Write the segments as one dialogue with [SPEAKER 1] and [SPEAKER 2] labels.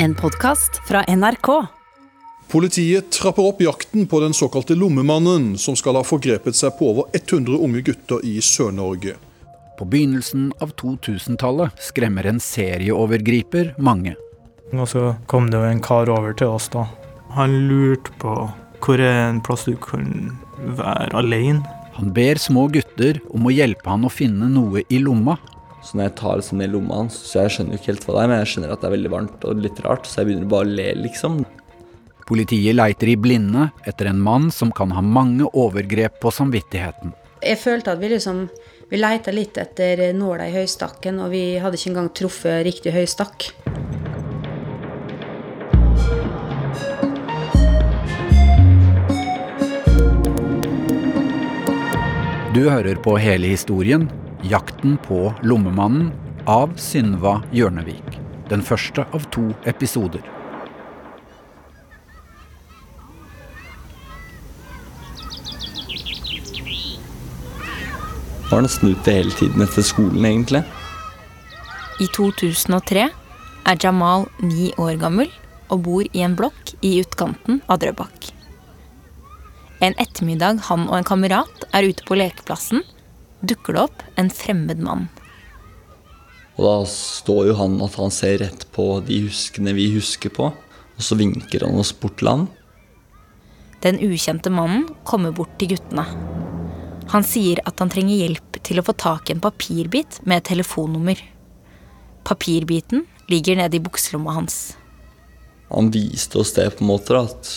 [SPEAKER 1] En podkast fra NRK.
[SPEAKER 2] Politiet trapper opp jakten på den såkalte lommemannen, som skal ha forgrepet seg på over 100 unge gutter i Sør-Norge.
[SPEAKER 3] På begynnelsen av 2000-tallet skremmer en serieovergriper mange.
[SPEAKER 4] Og så kom det jo en kar over til oss, da. Han lurte på hvor er en plass du kan være alene.
[SPEAKER 3] Han ber små gutter om å hjelpe han å finne noe i lomma.
[SPEAKER 5] Så når jeg tar liksom ned lomma hans, så jeg skjønner jo ikke helt hva det er, men jeg skjønner at det er veldig varmt og litt rart, så jeg begynner bare å le, liksom.
[SPEAKER 3] Politiet leiter i blinde etter en mann som kan ha mange overgrep på samvittigheten.
[SPEAKER 6] Jeg følte at vi liksom vi leita litt etter nåla i høystakken, og vi hadde ikke engang truffet riktig høystakk.
[SPEAKER 3] Du hører på hele historien 'Jakten på lommemannen' av Synva Hjørnevik. Den første av to episoder.
[SPEAKER 5] Var nesten ute hele tiden etter skolen, egentlig.
[SPEAKER 7] I 2003 er Jamal ni år gammel og bor i en blokk i utkanten av Drøbak. En ettermiddag han og en kamerat er ute på lekeplassen, dukker det opp en fremmed mann.
[SPEAKER 5] Og da står jo han at han ser rett på de huskene vi husker på, og så vinker han oss bort til han.
[SPEAKER 7] Den ukjente mannen kommer bort til guttene. Han sier at han trenger hjelp til å få tak i en papirbit med et telefonnummer. Papirbiten ligger nede i bukselomma hans.
[SPEAKER 5] Han viste oss det på en måte, at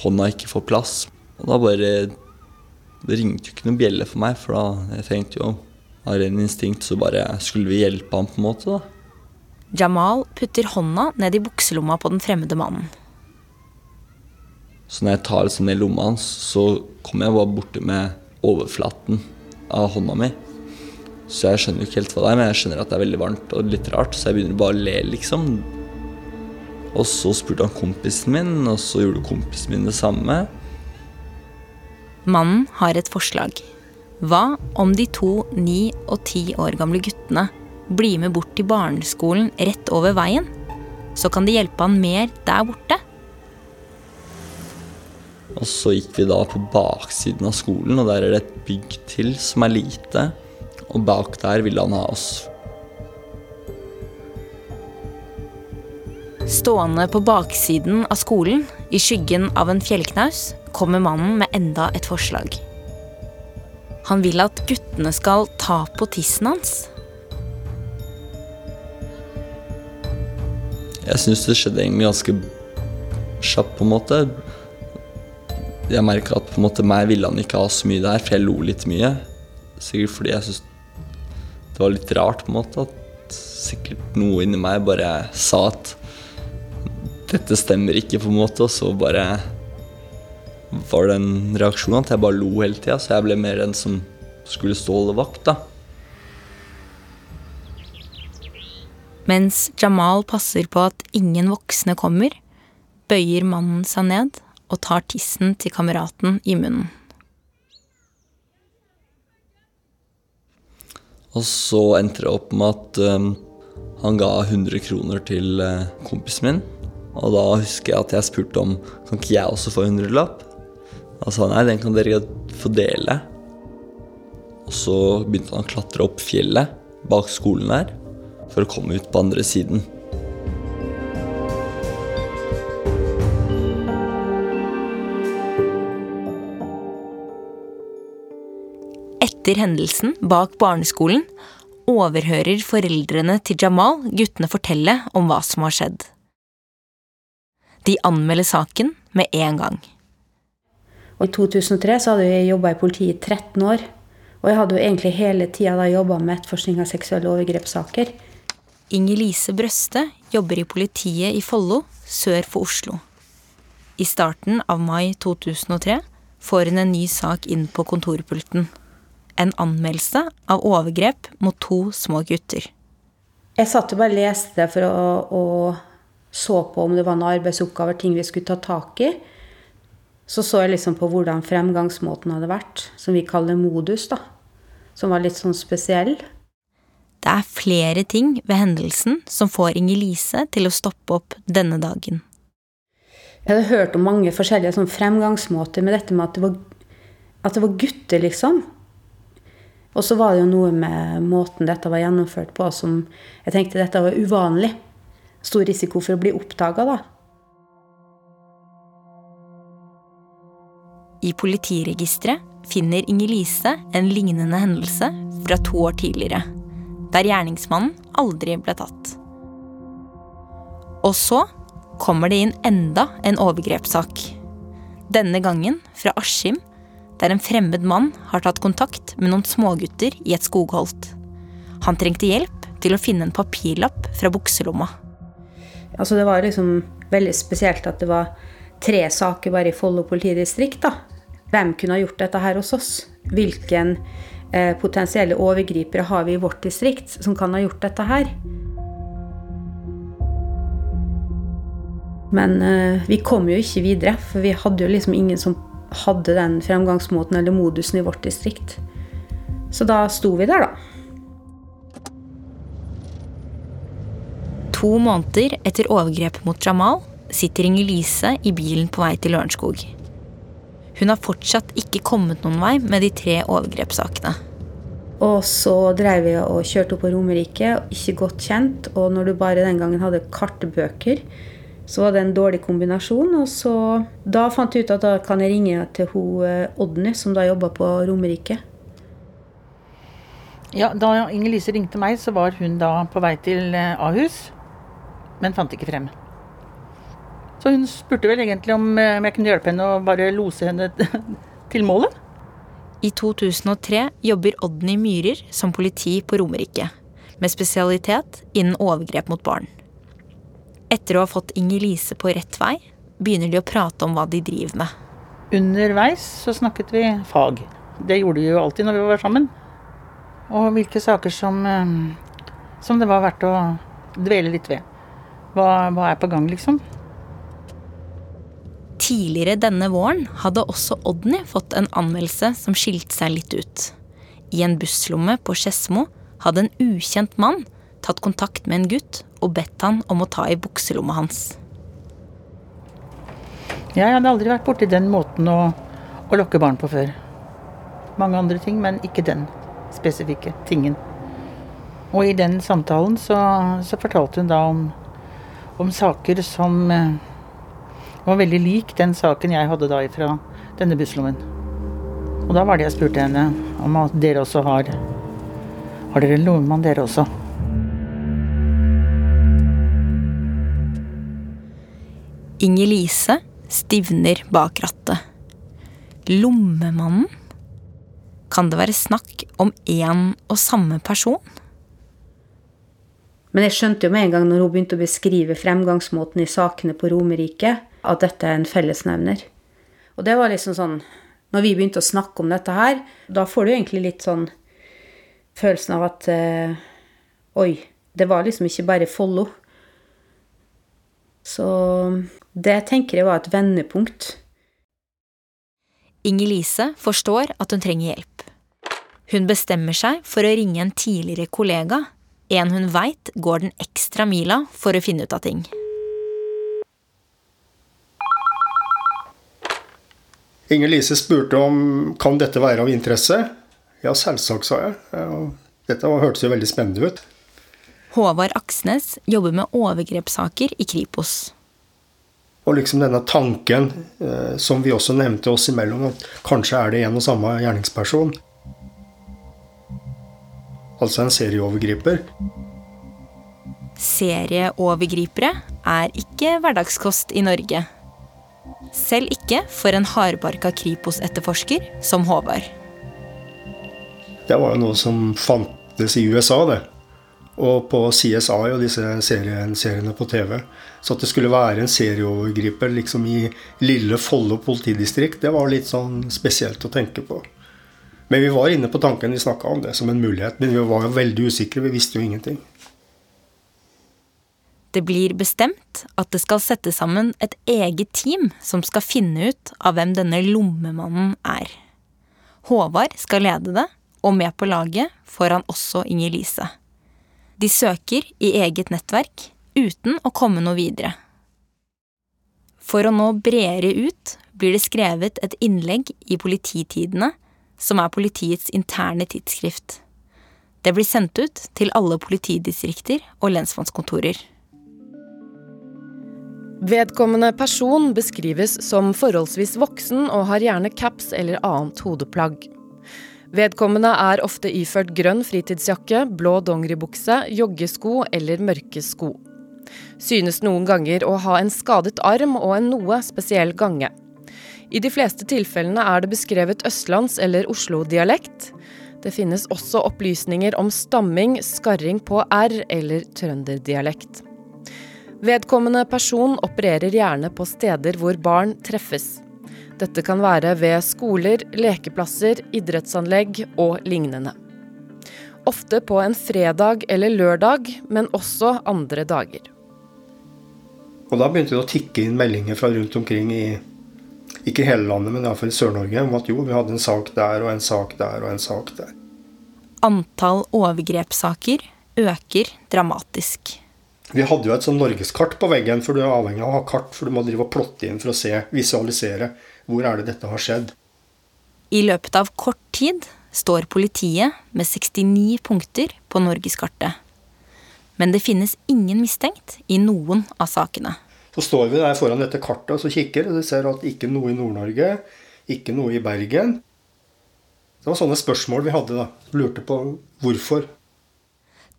[SPEAKER 5] hånda ikke får plass. Og da bare Det ringte jo ikke noen bjelle for meg, for da jeg tenkte jo av ren instinkt så bare skulle vi hjelpe ham på en måte, da.
[SPEAKER 7] Jamal putter hånda ned i bukselomma på den fremmede mannen.
[SPEAKER 5] Så når jeg tar liksom ned lomma hans, så kommer jeg bare borti med overflaten av hånda mi. Så jeg skjønner jo ikke helt hva det er, men jeg skjønner at det er veldig varmt og litt rart, så jeg begynner bare å le, liksom. Og så spurte han kompisen min, og så gjorde kompisen min det samme.
[SPEAKER 7] Mannen har et forslag. Hva om de to ni og ti år gamle guttene blir med bort til barneskolen rett over veien? Så kan de hjelpe han mer der borte.
[SPEAKER 5] Og så gikk vi da på baksiden av skolen, og der er det et bygg til som er lite. Og bak der ville han ha oss.
[SPEAKER 7] Stående på baksiden av skolen, i skyggen av en fjellknaus, kommer mannen med enda et forslag. Han vil at guttene skal ta på tissen hans.
[SPEAKER 5] Jeg syns det skjedde egentlig ganske kjapt, på en måte. Jeg merka at på en måte meg ville han ikke ha så mye der, for jeg lo litt mye. Sikkert fordi jeg syntes det var litt rart, på en måte. At sikkert noe inni meg bare sa at dette stemmer ikke, på en måte. Og så bare var det en reaksjon at jeg bare lo hele tida, så jeg ble mer den som skulle stå og holde vakt, da.
[SPEAKER 7] Mens Jamal passer på at ingen voksne kommer, bøyer mannen seg ned og tar tissen til kameraten i munnen.
[SPEAKER 5] Og så endte det opp med at um, han ga 100 kroner til uh, kompisen min. Og da husker jeg at jeg spurte om kan ikke jeg også få en hundrelapp. Da sa han nei, den kan dere få dele. Og så begynte han å klatre opp fjellet bak skolen der for å komme ut på andre siden.
[SPEAKER 7] Etter hendelsen bak barneskolen overhører foreldrene til Jamal guttene fortelle om hva som har skjedd. De anmelder saken med en gang.
[SPEAKER 6] Og I 2003 så hadde jeg jobba i politiet i 13 år. Og jeg hadde jo egentlig hele tida jobba med etterforskning av seksuelle overgrepssaker.
[SPEAKER 7] Inger Lise Brøste jobber i politiet i Follo, sør for Oslo. I starten av mai 2003 får hun en ny sak inn på kontorpulten. En anmeldelse av overgrep mot to små gutter.
[SPEAKER 6] Jeg satt og bare leste for å, og så på om det var noen arbeidsoppgaver, ting vi skulle ta tak i. Så så jeg liksom på hvordan fremgangsmåten hadde vært, som vi kaller modus, da. Som var litt sånn spesiell.
[SPEAKER 7] Det er flere ting ved hendelsen som får Inger-Lise til å stoppe opp denne dagen.
[SPEAKER 6] Jeg hadde hørt om mange forskjellige sånn fremgangsmåter med dette med at det, var, at det var gutter, liksom. Og så var det jo noe med måten dette var gjennomført på som jeg tenkte dette var uvanlig. Stor risiko for å bli oppdaga, da.
[SPEAKER 7] I politiregisteret finner Inger-Lise en lignende hendelse fra to år tidligere, der gjerningsmannen aldri ble tatt. Og så kommer det inn enda en overgrepssak. Denne gangen fra Askim, der en fremmed mann har tatt kontakt med noen smågutter i et skogholt. Han trengte hjelp til å finne en papirlapp fra bukselomma.
[SPEAKER 6] Altså Det var liksom veldig spesielt at det var tre saker bare i Follo politidistrikt. da. Hvem kunne ha gjort dette her hos oss? Hvilken eh, potensielle overgripere har vi i vårt distrikt som kan ha gjort dette her? Men eh, vi kom jo ikke videre, for vi hadde jo liksom ingen som hadde den fremgangsmåten eller modusen i vårt distrikt. Så da sto vi der, da.
[SPEAKER 7] To måneder etter overgrepet mot Jamal sitter Inger-Lise i bilen på vei til Lørenskog. Hun har fortsatt ikke kommet noen vei med de tre overgrepssakene.
[SPEAKER 6] Og så drev jeg og kjørte opp på Romerike, ikke godt kjent. Og når du bare den gangen hadde kartbøker, så var det en dårlig kombinasjon. Og så da fant jeg ut at da kan jeg ringe til hun eh, Odny, som da jobba på Romerike.
[SPEAKER 8] Ja, Da Inger-Lise ringte meg, så var hun da på vei til eh, Ahus, men fant ikke frem. Så hun spurte vel egentlig om, eh, jeg kunne hjelpe henne å bare lose henne til målet.
[SPEAKER 7] I 2003 jobber Odny Myhrer som politi på Romerike, med spesialitet innen overgrep mot barn. Etter å ha fått Inger-Lise på rett vei, begynner de å prate om hva de driver med.
[SPEAKER 8] Underveis så snakket vi fag. Det gjorde vi jo alltid når vi var sammen. Og hvilke saker som, eh, som det var verdt å dvele litt ved. Hva, hva er på gang, liksom?
[SPEAKER 7] Tidligere denne våren hadde også Odny fått en anmeldelse som skilte seg litt ut. I en busslomme på Skedsmo hadde en ukjent mann tatt kontakt med en gutt og bedt han om å ta i bukselomma hans.
[SPEAKER 8] Jeg hadde aldri vært borti den måten å, å lokke barn på før. Mange andre ting, men ikke den spesifikke tingen. Og i den samtalen så, så fortalte hun da om, om saker som eh, var veldig lik den saken jeg hadde da fra denne busslommen. Og da var det jeg spurte henne om at dere også har Har dere en lommemann, dere også?
[SPEAKER 7] Inger-Lise stivner bak rattet. Lommemannen? Kan det være snakk om én og samme person?
[SPEAKER 6] Men jeg skjønte jo med en gang når hun begynte å beskrive fremgangsmåten i sakene på Romerike, at dette er en fellesnevner. Og det var liksom sånn Når vi begynte å snakke om dette her, da får du egentlig litt sånn følelsen av at eh, Oi, det var liksom ikke bare Follo. Så det tenker jeg var et vendepunkt.
[SPEAKER 7] Inger-Lise forstår at hun trenger hjelp. Hun bestemmer seg for å ringe en tidligere kollega, en hun veit går den ekstra mila for å finne ut av ting.
[SPEAKER 9] Inger Lise spurte om kan dette være av interesse. Ja, selvsagt, sa jeg. Dette hørtes jo veldig spennende ut.
[SPEAKER 7] Håvard Aksnes jobber med overgrepssaker i Kripos.
[SPEAKER 9] Og liksom denne tanken eh, som vi også nevnte oss imellom, at kanskje er det en og samme gjerningsperson. Altså en serieovergriper.
[SPEAKER 7] Serieovergripere er ikke hverdagskost i Norge. Selv ikke for en hardbarka Kripos-etterforsker som Håvard.
[SPEAKER 9] Det var jo noe som fantes i USA, det. Og på CSI og disse serien, seriene på TV. Så at det skulle være en serieovergriper liksom i lille Follo politidistrikt, det var litt sånn spesielt å tenke på. Men vi var inne på tanken, vi snakka om det som en mulighet. Men vi var jo veldig usikre, vi visste jo ingenting.
[SPEAKER 7] Det blir bestemt at det skal settes sammen et eget team som skal finne ut av hvem denne lommemannen er. Håvard skal lede det, og med på laget får han også Inger-Lise. De søker i eget nettverk uten å komme noe videre. For å nå bredere ut blir det skrevet et innlegg i Polititidene, som er politiets interne tidsskrift. Det blir sendt ut til alle politidistrikter og lensmannskontorer.
[SPEAKER 10] Vedkommende person beskrives som forholdsvis voksen og har gjerne caps eller annet hodeplagg. Vedkommende er ofte iført grønn fritidsjakke, blå dongeribukse, joggesko eller mørke sko. Synes noen ganger å ha en skadet arm og en noe spesiell gange. I de fleste tilfellene er det beskrevet østlands- eller Oslo-dialekt. Det finnes også opplysninger om stamming, skarring på r eller trønderdialekt. Vedkommende person opererer gjerne på steder hvor barn treffes. Dette kan være ved skoler, lekeplasser, idrettsanlegg og lignende. Ofte på en fredag eller lørdag, men også andre dager.
[SPEAKER 9] Og da begynte det å tikke inn meldinger fra rundt omkring i ikke hele landet, men iallfall Sør-Norge, om at jo, vi hadde en sak der og en sak der og en sak der.
[SPEAKER 7] Antall overgrepssaker øker dramatisk.
[SPEAKER 9] Vi hadde jo et sånn norgeskart på veggen, for du er avhengig av å ha kart, for du må drive og plotte inn for å se, visualisere hvor er det dette har skjedd.
[SPEAKER 7] I løpet av kort tid står politiet med 69 punkter på norgeskartet. Men det finnes ingen mistenkt i noen av sakene.
[SPEAKER 9] Så står vi der foran dette kartet og så kikker, og vi ser at ikke noe i Nord-Norge, ikke noe i Bergen. Det var sånne spørsmål vi hadde, da. Lurte på hvorfor.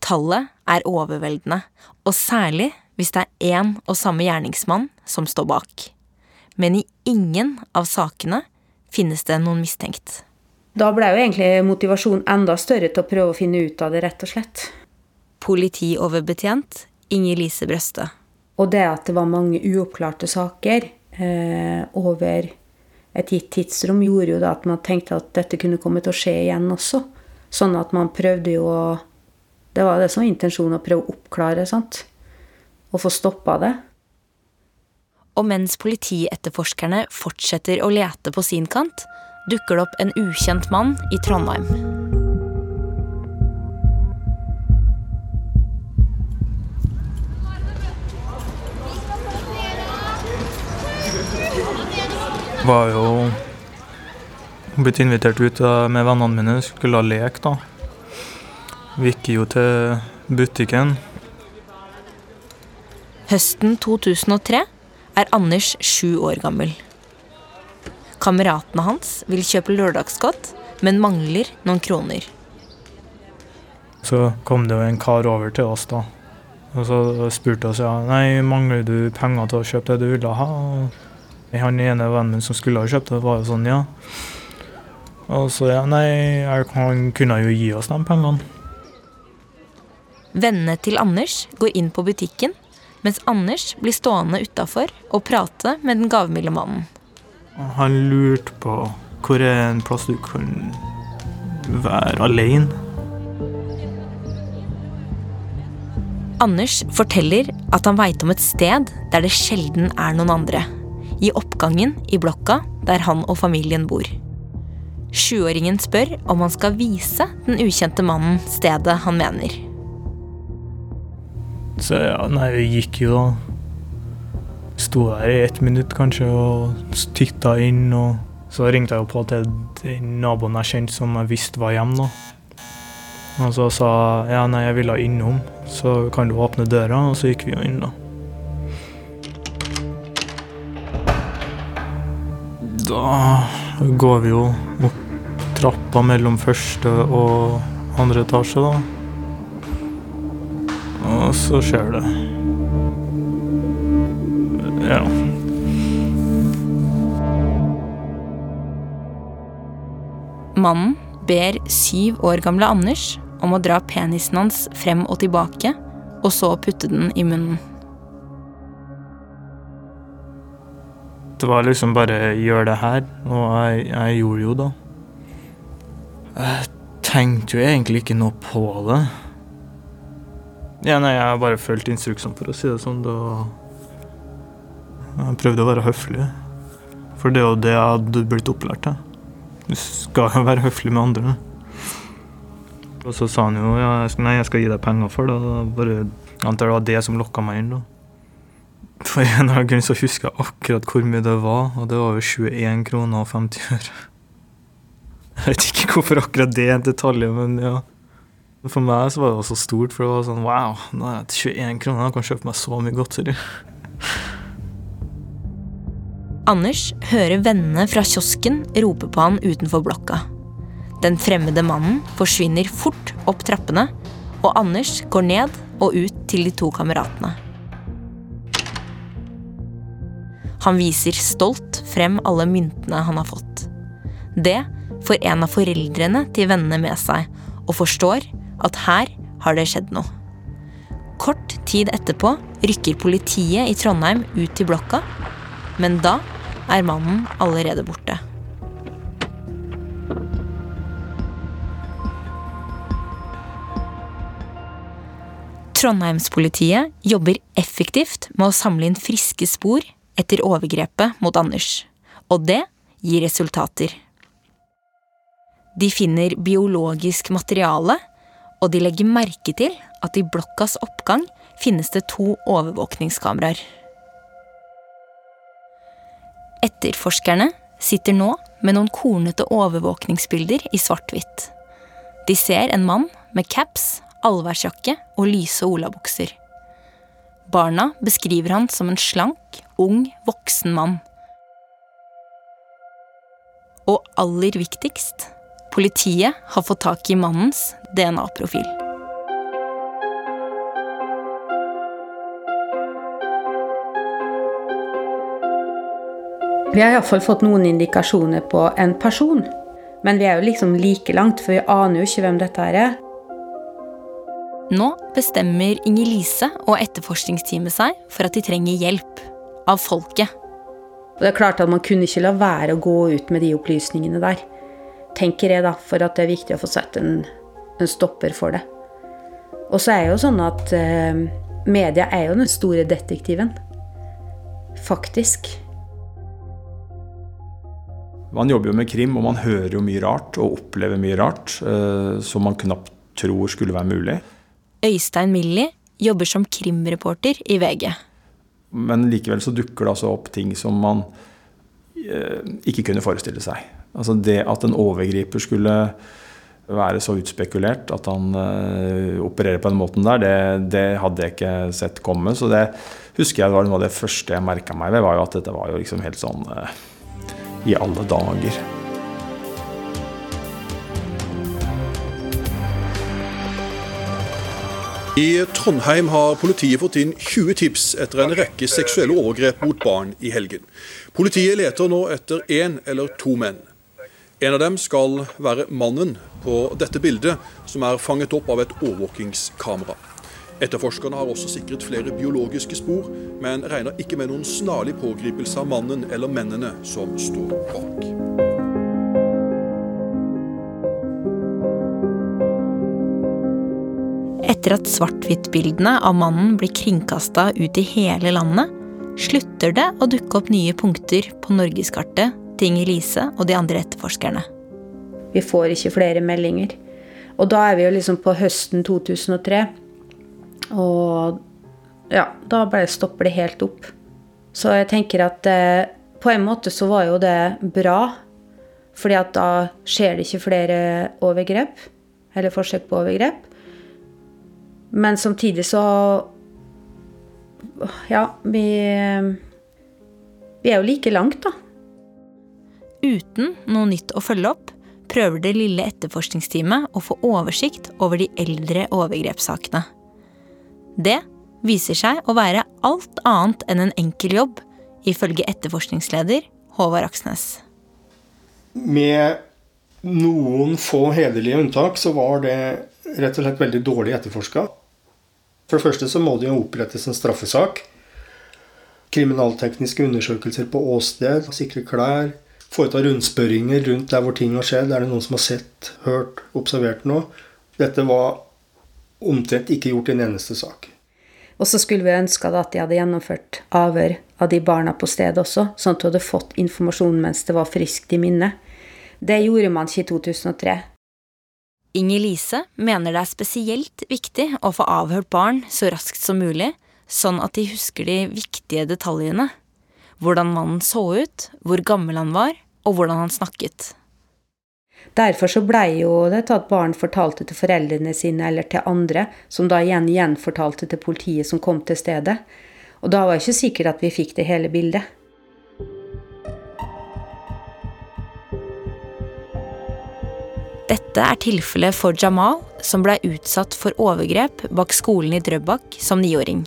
[SPEAKER 7] Tallet er overveldende, og særlig hvis det er én og samme gjerningsmann som står bak. Men i ingen av sakene finnes det noen mistenkt.
[SPEAKER 6] Da ble jo egentlig motivasjonen enda større til å prøve å finne ut av det, rett og slett.
[SPEAKER 7] Politioverbetjent Inger Lise Brøste.
[SPEAKER 6] Og det at det var mange uoppklarte saker eh, over et gitt tidsrom, gjorde jo da at man tenkte at dette kunne komme til å skje igjen også. Sånn at man prøvde jo å Det var det som var intensjonen, å prøve å oppklare, sant. Og få stoppa det.
[SPEAKER 7] Og mens politietterforskerne fortsetter å lete på sin kant, dukker det opp en ukjent mann i Trondheim.
[SPEAKER 4] Var jo blitt invitert ut eh, med vennene mine, skulle ha lek, da. Vi gikk jo til butikken.
[SPEAKER 7] Høsten 2003 er Anders sju år gammel. Kameratene hans vil kjøpe lørdagsgodt, men mangler noen kroner.
[SPEAKER 4] Så kom det jo en kar over til oss, da. Og så spurte oss ja, nei, mangler du penger til å kjøpe det du ville ha. Og han ene vennen min som skulle ha kjøpt det, var jo sånn, ja. Og så ja, nei, han kunne jo gi oss de pengene.
[SPEAKER 7] Vennene til Anders går inn på butikken, mens Anders blir stående utafor og prate med den gavmilde mannen.
[SPEAKER 4] Han lurte på hvor er en plass du kan være alene.
[SPEAKER 7] Anders forteller at han veit om et sted der det sjelden er noen andre. I oppgangen i blokka der han og familien bor. Sjuåringen spør om han skal vise den ukjente mannen stedet han mener.
[SPEAKER 4] Så ja, nei, vi gikk jo da. Sto der i ett minutt kanskje og titta inn, og så ringte jeg jo på til naboen jeg kjente som jeg visste var hjemme da. Og så sa jeg ja, nei, jeg ville innom, så kan du åpne døra, og så gikk vi jo inn da. Da går vi jo opp trappa mellom første og andre etasje da. Og så skjer det. Ja.
[SPEAKER 7] Mannen ber syv år gamle Anders om å dra penisen hans frem og tilbake, og så putte den i munnen.
[SPEAKER 4] Det var liksom bare gjør det her, og jeg, jeg gjorde jo da. Jeg tenkte jo egentlig ikke noe på det. Ja, nei, jeg bare fulgte instruksene, for å si det sånn. Da jeg prøvde å være høflig. For det er jo det jeg hadde blitt opplært til. Du skal jo være høflig med andre. Og så sa han jo ja, nei, jeg skal gi deg penger for det. Bare antar det var det som lokka meg inn. da. For en eller annen grunn så husker jeg akkurat hvor mye det var, og det var jo 21 kroner og 50 øre. Jeg vet ikke hvorfor akkurat det er en detalj, men ja. For meg så var det også stort, for det var sånn wow, nå er jeg 21 kroner, jeg kan kjøpe meg så mye godteri.
[SPEAKER 7] Anders hører vennene fra kiosken rope på han utenfor blokka. Den fremmede mannen forsvinner fort opp trappene, og Anders går ned og ut til de to kameratene. Han viser stolt frem alle myntene han har fått. Det får en av foreldrene til vennene med seg, og forstår at her har det skjedd noe. Kort tid etterpå rykker politiet i Trondheim ut til blokka, men da er mannen allerede borte. Trondheimspolitiet jobber effektivt med å samle inn friske spor etter overgrepet mot Anders, og det gir resultater. De finner biologisk materiale, og de legger merke til at i blokkas oppgang finnes det to overvåkningskameraer. Etterforskerne sitter nå med noen kornete overvåkningsbilder i svart-hvitt. De ser en mann med caps, allværsjakke og lyse olabukser. Barna beskriver han som en slank, ung, voksen mann. Og aller viktigst politiet har fått tak i mannens DNA-profil.
[SPEAKER 6] Vi har iallfall fått noen indikasjoner på en person. Men vi er jo liksom like langt, for vi aner jo ikke hvem dette er.
[SPEAKER 7] Nå bestemmer Inger-Lise og etterforskningsteamet seg for at de trenger hjelp. Av folket.
[SPEAKER 6] Det er klart at Man kunne ikke la være å gå ut med de opplysningene der. Tenker jeg da, for at det er viktig å få sett en, en stopper for det. Og så er det jo sånn at eh, media er jo den store detektiven. Faktisk.
[SPEAKER 11] Man jobber jo med krim, og man hører jo mye rart og opplever mye rart eh, som man knapt tror skulle være mulig.
[SPEAKER 7] Øystein Millie jobber som krimreporter i VG.
[SPEAKER 11] Men likevel så dukker det altså opp ting som man eh, ikke kunne forestille seg. Altså det at en overgriper skulle være så utspekulert at han eh, opererer på den måten der, det, det, hadde jeg ikke sett komme. Så det husker jeg var noe av det første jeg merka meg ved, var jo at dette var jo liksom helt sånn eh, i alle dager.
[SPEAKER 2] I Trondheim har politiet fått inn 20 tips etter en rekke seksuelle overgrep mot barn i helgen. Politiet leter nå etter én eller to menn. En av dem skal være mannen på dette bildet, som er fanget opp av et overvåkingskamera. Etterforskerne har også sikret flere biologiske spor, men regner ikke med noen snarlig pågripelse av mannen eller mennene som står bak.
[SPEAKER 7] Etter at svart-hvitt-bildene av mannen blir kringkasta ut i hele landet, slutter det å dukke opp nye punkter på norgeskartet til Inger-Lise og de andre etterforskerne.
[SPEAKER 6] Vi får ikke flere meldinger. Og da er vi jo liksom på høsten 2003. Og ja, da bare stopper det helt opp. Så jeg tenker at eh, på en måte så var jo det bra. Fordi at da skjer det ikke flere overgrep. Eller forsøk på overgrep. Men samtidig så Ja, vi Vi er jo like langt, da.
[SPEAKER 7] Uten noe nytt å følge opp prøver det lille etterforskningsteamet å få oversikt over de eldre overgrepssakene. Det viser seg å være alt annet enn en enkel jobb, ifølge etterforskningsleder Håvard Aksnes.
[SPEAKER 9] Med noen få hederlige unntak så var det rett og slett veldig dårlig etterforska. For det første så må det jo opprettes en straffesak. Kriminaltekniske undersøkelser på åsted, sikre klær, foreta rundspørringer rundt der hvor ting har skjedd. Er det noen som har sett, hørt, observert noe? Dette var omtrent ikke gjort i en eneste sak.
[SPEAKER 6] Og så skulle vi ønske at de hadde gjennomført avhør av de barna på stedet også, sånn at du hadde fått informasjon mens det var friskt i minnet. Det gjorde man ikke i 2003.
[SPEAKER 7] Inger Lise mener det er spesielt viktig å få avhørt barn så raskt som mulig, sånn at de husker de viktige detaljene. Hvordan mannen så ut, hvor gammel han var, og hvordan han snakket.
[SPEAKER 6] Derfor så blei jo det til at barn fortalte til foreldrene sine eller til andre, som da igjen gjenfortalte til politiet som kom til stedet. Og da var det ikke sikkert at vi fikk det hele bildet.
[SPEAKER 7] Dette er tilfellet for Jamal, som blei utsatt for overgrep bak skolen i Drøbak som niåring.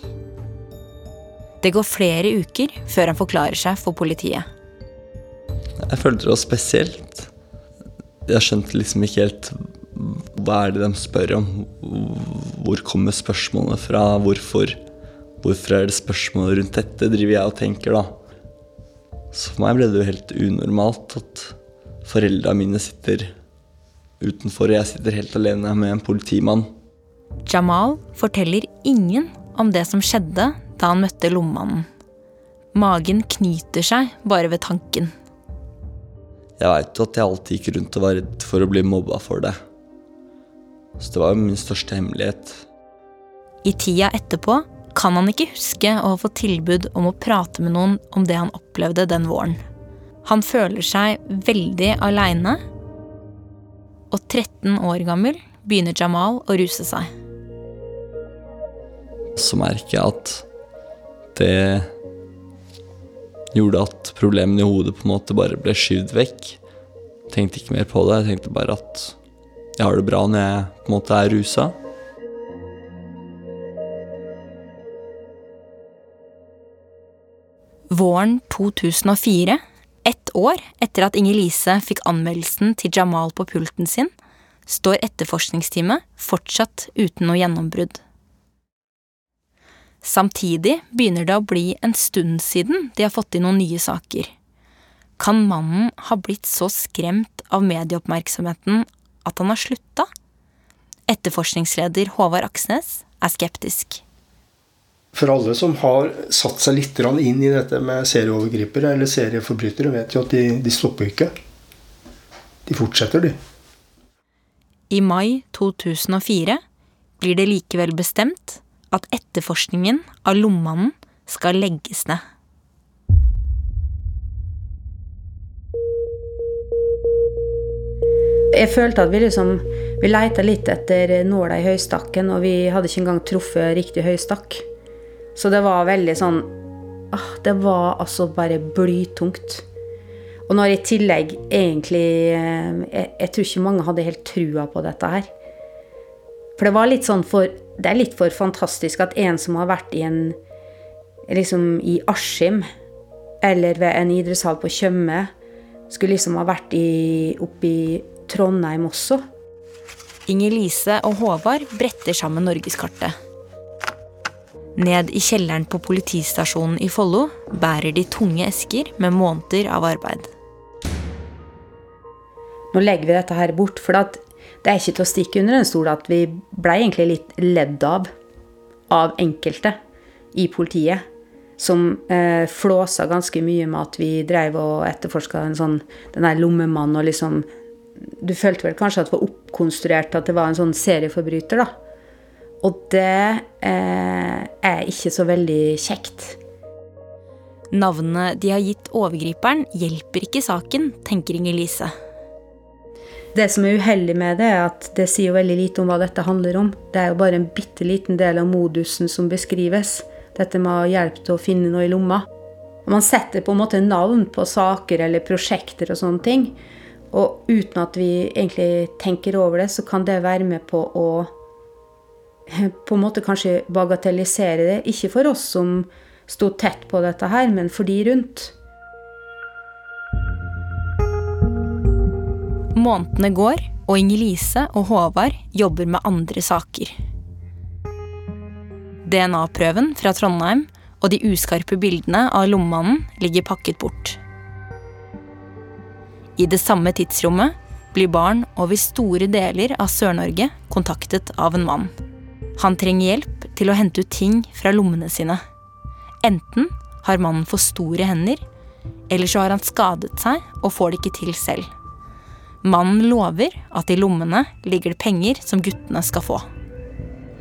[SPEAKER 7] Det går flere uker før han forklarer seg for politiet.
[SPEAKER 5] Jeg følte det var spesielt. Jeg skjønte liksom ikke helt hva er det de spør om. Hvor kommer spørsmålene fra? Hvorfor, hvorfor er det spørsmål rundt dette, driver jeg og tenker, da. Så for meg ble det jo helt unormalt at foreldra mine sitter utenfor, og jeg sitter helt alene med en politimann.
[SPEAKER 7] Jamal forteller ingen om det som skjedde da han møtte lommemannen. Magen knyter seg bare ved tanken.
[SPEAKER 5] Jeg veit jo at jeg alltid gikk rundt og var redd for å bli mobba for det. Så det var jo min største hemmelighet.
[SPEAKER 7] I tida etterpå kan han ikke huske å ha fått tilbud om å prate med noen om det han opplevde den våren. Han føler seg veldig aleine, og 13 år gammel begynner Jamal å ruse seg.
[SPEAKER 5] Så merker jeg at det gjorde at problemene i hodet på en måte bare ble skyvd vekk. Tenkte ikke mer på det. Jeg tenkte bare at jeg har det bra når jeg på en måte er rusa.
[SPEAKER 7] Våren 2004, ett år etter at Inger-Lise fikk anmeldelsen til Jamal på pulten sin, står etterforskningsteamet fortsatt uten noe gjennombrudd. Samtidig begynner det å bli en stund siden de har fått inn noen nye saker. Kan mannen ha blitt så skremt av medieoppmerksomheten at han har slutta? Etterforskningsleder Håvard Aksnes er skeptisk.
[SPEAKER 9] For alle som har satt seg litt inn i dette med serieovergripere eller serieforbrytere, vet jo at de, de stopper ikke. De fortsetter, de.
[SPEAKER 7] I mai 2004 blir det likevel bestemt at etterforskningen av Lommemannen skal legges ned.
[SPEAKER 6] Jeg følte at vi liksom Vi leita litt etter nåla i høystakken, og vi hadde ikke engang truffet riktig høystakk. Så det var veldig sånn ah, Det var altså bare blytungt. Og når i tillegg egentlig jeg, jeg tror ikke mange hadde helt trua på dette her. For det var litt sånn for Det er litt for fantastisk at en som har vært i en Liksom i Askim eller ved en idrettshall på Tjøme, skulle liksom ha vært i, oppe i Trondheim også.
[SPEAKER 7] Inger-Lise og Håvard bretter sammen norgeskartet. Ned i kjelleren på politistasjonen i Follo bærer de tunge esker med måneder av arbeid.
[SPEAKER 6] Nå legger vi dette her bort, for det er ikke til å stikke under en stol at vi ble egentlig litt ledd av av enkelte i politiet. Som eh, flåsa ganske mye med at vi drev og etterforska sånn, den der lommemannen og liksom Du følte vel kanskje at det var oppkonstruert at det var en sånn serieforbryter, da. Og det eh, er ikke så veldig kjekt.
[SPEAKER 7] Navnene de har gitt overgriperen, hjelper ikke saken, tenker Inger-Lise.
[SPEAKER 6] Det som er uheldig med det, er at det sier veldig lite om hva dette handler om. Det er jo bare en bitte liten del av modusen som beskrives. Dette med å hjelpe til å finne noe i lomma. Man setter på en måte navn på saker eller prosjekter og sånne ting. Og uten at vi egentlig tenker over det, så kan det være med på å på en måte kanskje bagatellisere det. Ikke for oss som sto tett på dette her, men for de rundt.
[SPEAKER 7] Månedene går, og Inger-Lise og Håvard jobber med andre saker. DNA-prøven fra Trondheim og de uskarpe bildene av lommemannen ligger pakket bort. I det samme tidsrommet blir barn over store deler av Sør-Norge kontaktet av en mann. Han trenger hjelp til å hente ut ting fra lommene sine. Enten har mannen for store hender, eller så har han skadet seg og får det ikke til selv. Mannen lover at i lommene ligger det penger som guttene skal få.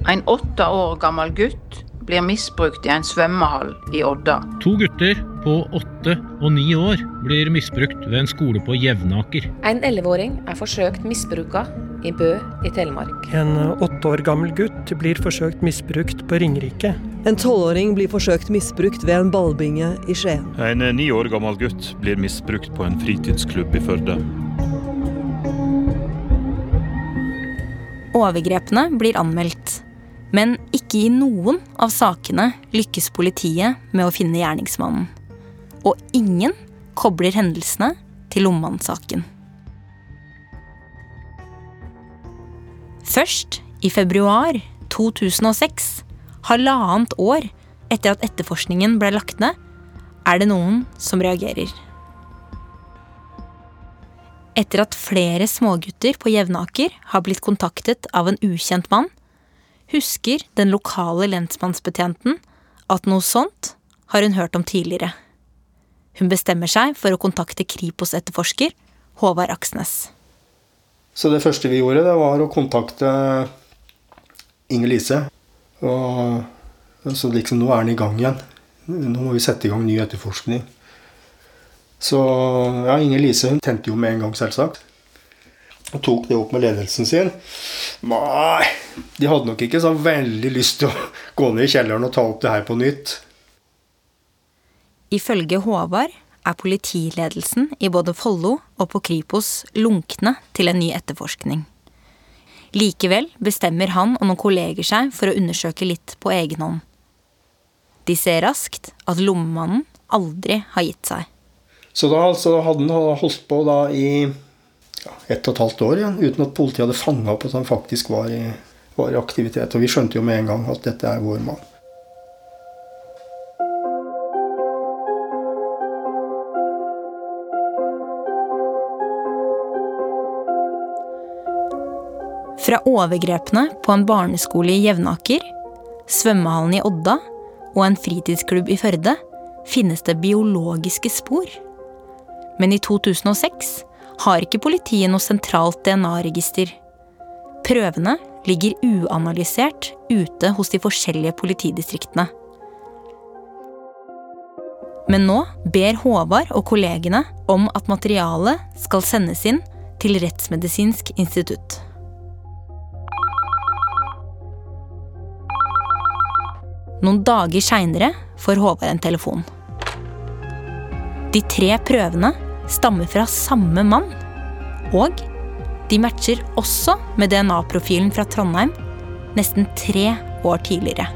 [SPEAKER 12] En åtte år gammel gutt blir misbrukt i en svømmehall i Odda.
[SPEAKER 13] To gutter på åtte og ni år blir misbrukt ved en skole på Jevnaker.
[SPEAKER 10] En elleveåring er forsøkt misbruka i Bø i Telemark.
[SPEAKER 14] En åtte år gammel gutt blir forsøkt misbrukt på Ringerike.
[SPEAKER 15] En tolvåring blir forsøkt misbrukt ved en ballbinge i Skien.
[SPEAKER 16] En ni år gammel gutt blir misbrukt på en fritidsklubb i Førde.
[SPEAKER 7] Overgrepene blir anmeldt. Men ikke i noen av sakene lykkes politiet med å finne gjerningsmannen. Og ingen kobler hendelsene til lommemannsaken. Først i februar 2006, halvannet år etter at etterforskningen ble lagt ned, er det noen som reagerer. Etter at flere smågutter på Jevnaker har blitt kontaktet av en ukjent mann, husker den lokale lensmannsbetjenten at noe sånt har hun hørt om tidligere. Hun bestemmer seg for å kontakte Kripos-etterforsker Håvard Aksnes.
[SPEAKER 9] Så det første vi gjorde, det var å kontakte Inger Lise. Og så liksom, nå er den i gang igjen. Nå må vi sette i gang ny etterforskning. Så ja, Inger Lise hun tente jo med en gang, selvsagt. Og tok det opp med ledelsen sin. Nei, de hadde nok ikke så veldig lyst til å gå ned i kjelleren og ta opp det her på nytt.
[SPEAKER 7] Ifølge Håvard er politiledelsen i både Follo og på Kripos lunkne til en ny etterforskning. Likevel bestemmer han og noen kolleger seg for å undersøke litt på egen hånd. De ser raskt at lommemannen aldri har gitt seg.
[SPEAKER 9] Så da altså, hadde han holdt på da i ja, ett og et halvt år igjen, uten at politiet hadde fanga opp at han faktisk var i, var i aktivitet. Og vi skjønte jo med en gang at dette er vår mann.
[SPEAKER 7] Fra overgrepene på en barneskole i Jevnaker, svømmehallen i Odda og en fritidsklubb i Førde finnes det biologiske spor. Men i 2006 har ikke politiet noe sentralt DNA-register. Prøvene ligger uanalysert ute hos de forskjellige politidistriktene. Men nå ber Håvard og kollegene om at materialet skal sendes inn til Rettsmedisinsk institutt. Noen dager seinere får Håvard en telefon. De tre prøvene stammer fra samme mann. Og de matcher også med DNA-profilen fra Trondheim nesten tre år tidligere.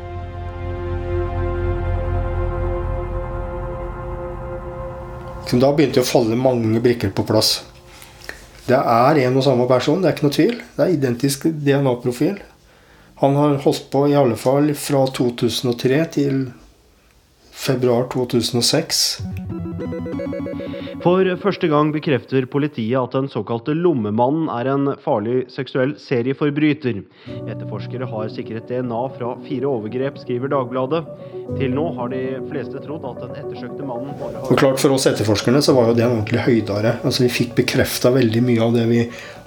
[SPEAKER 9] Da begynte det å falle mange brikker på plass. Det er en og samme person, det er ikke noe tvil. Det er identisk DNA-profil. Han har holdt på i alle fall fra 2003 til februar 2006.
[SPEAKER 17] For første gang bekrefter politiet at den såkalte Lommemannen er en farlig seksuell serieforbryter. Etterforskere har sikret DNA fra fire overgrep, skriver Dagbladet. Til nå har de fleste trodd at den ettersøkte mannen bare har
[SPEAKER 9] Og klart For oss etterforskerne så var jo det en ordentlig høydare. Altså Vi fikk bekrefta veldig mye av det vi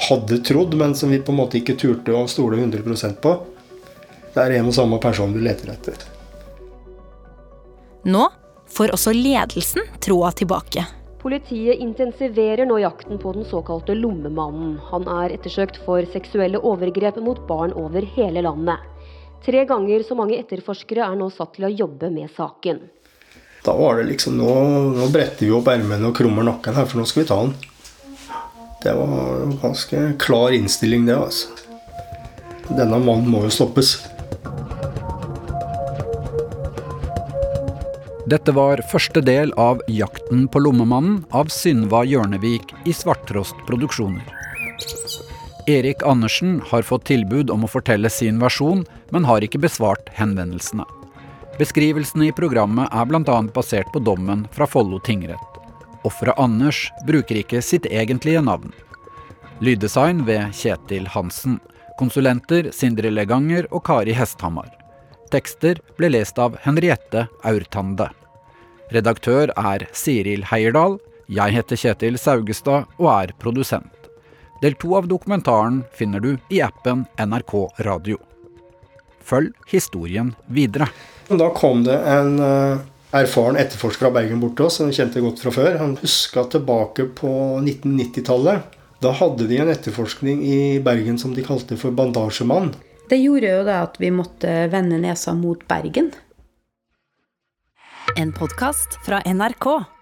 [SPEAKER 9] hadde trodd, men som vi på en måte ikke turte å stole 100% på. Det er en og samme person vi leter etter.
[SPEAKER 7] Nå får også ledelsen troa tilbake.
[SPEAKER 18] Politiet intensiverer nå jakten på den såkalte lommemannen. Han er ettersøkt for seksuelle overgrep mot barn over hele landet. Tre ganger så mange etterforskere er nå satt til å jobbe med saken.
[SPEAKER 9] Da var det liksom Nå, nå bretter vi opp ermene og krummer nakken her, for nå skal vi ta han. Det var en ganske klar innstilling, det, altså. Denne mannen må jo stoppes.
[SPEAKER 3] Dette var første del av 'Jakten på lommemannen' av Synva Hjørnevik i Svarttrost Produksjoner. Erik Andersen har fått tilbud om å fortelle sin versjon, men har ikke besvart henvendelsene. Beskrivelsene i programmet er bl.a. basert på dommen fra Follo tingrett. Offeret Anders bruker ikke sitt egentlige navn. Lyddesign ved Kjetil Hansen. Konsulenter Sindre Leganger og Kari Hesthamar. Tekster ble lest av Henriette Aurtande. Redaktør er Siril Heierdal. Jeg heter Kjetil Saugestad og er produsent. Del to av dokumentaren finner du i appen NRK Radio. Følg historien videre.
[SPEAKER 9] Da kom det en uh, erfaren etterforsker av Bergen bort til oss, som vi kjente godt fra før. Han huska tilbake på 1990-tallet. Da hadde de en etterforskning i Bergen som de kalte for Bandasjemann.
[SPEAKER 6] Det gjorde jo det at vi måtte vende nesa mot Bergen.
[SPEAKER 1] En podkast fra NRK.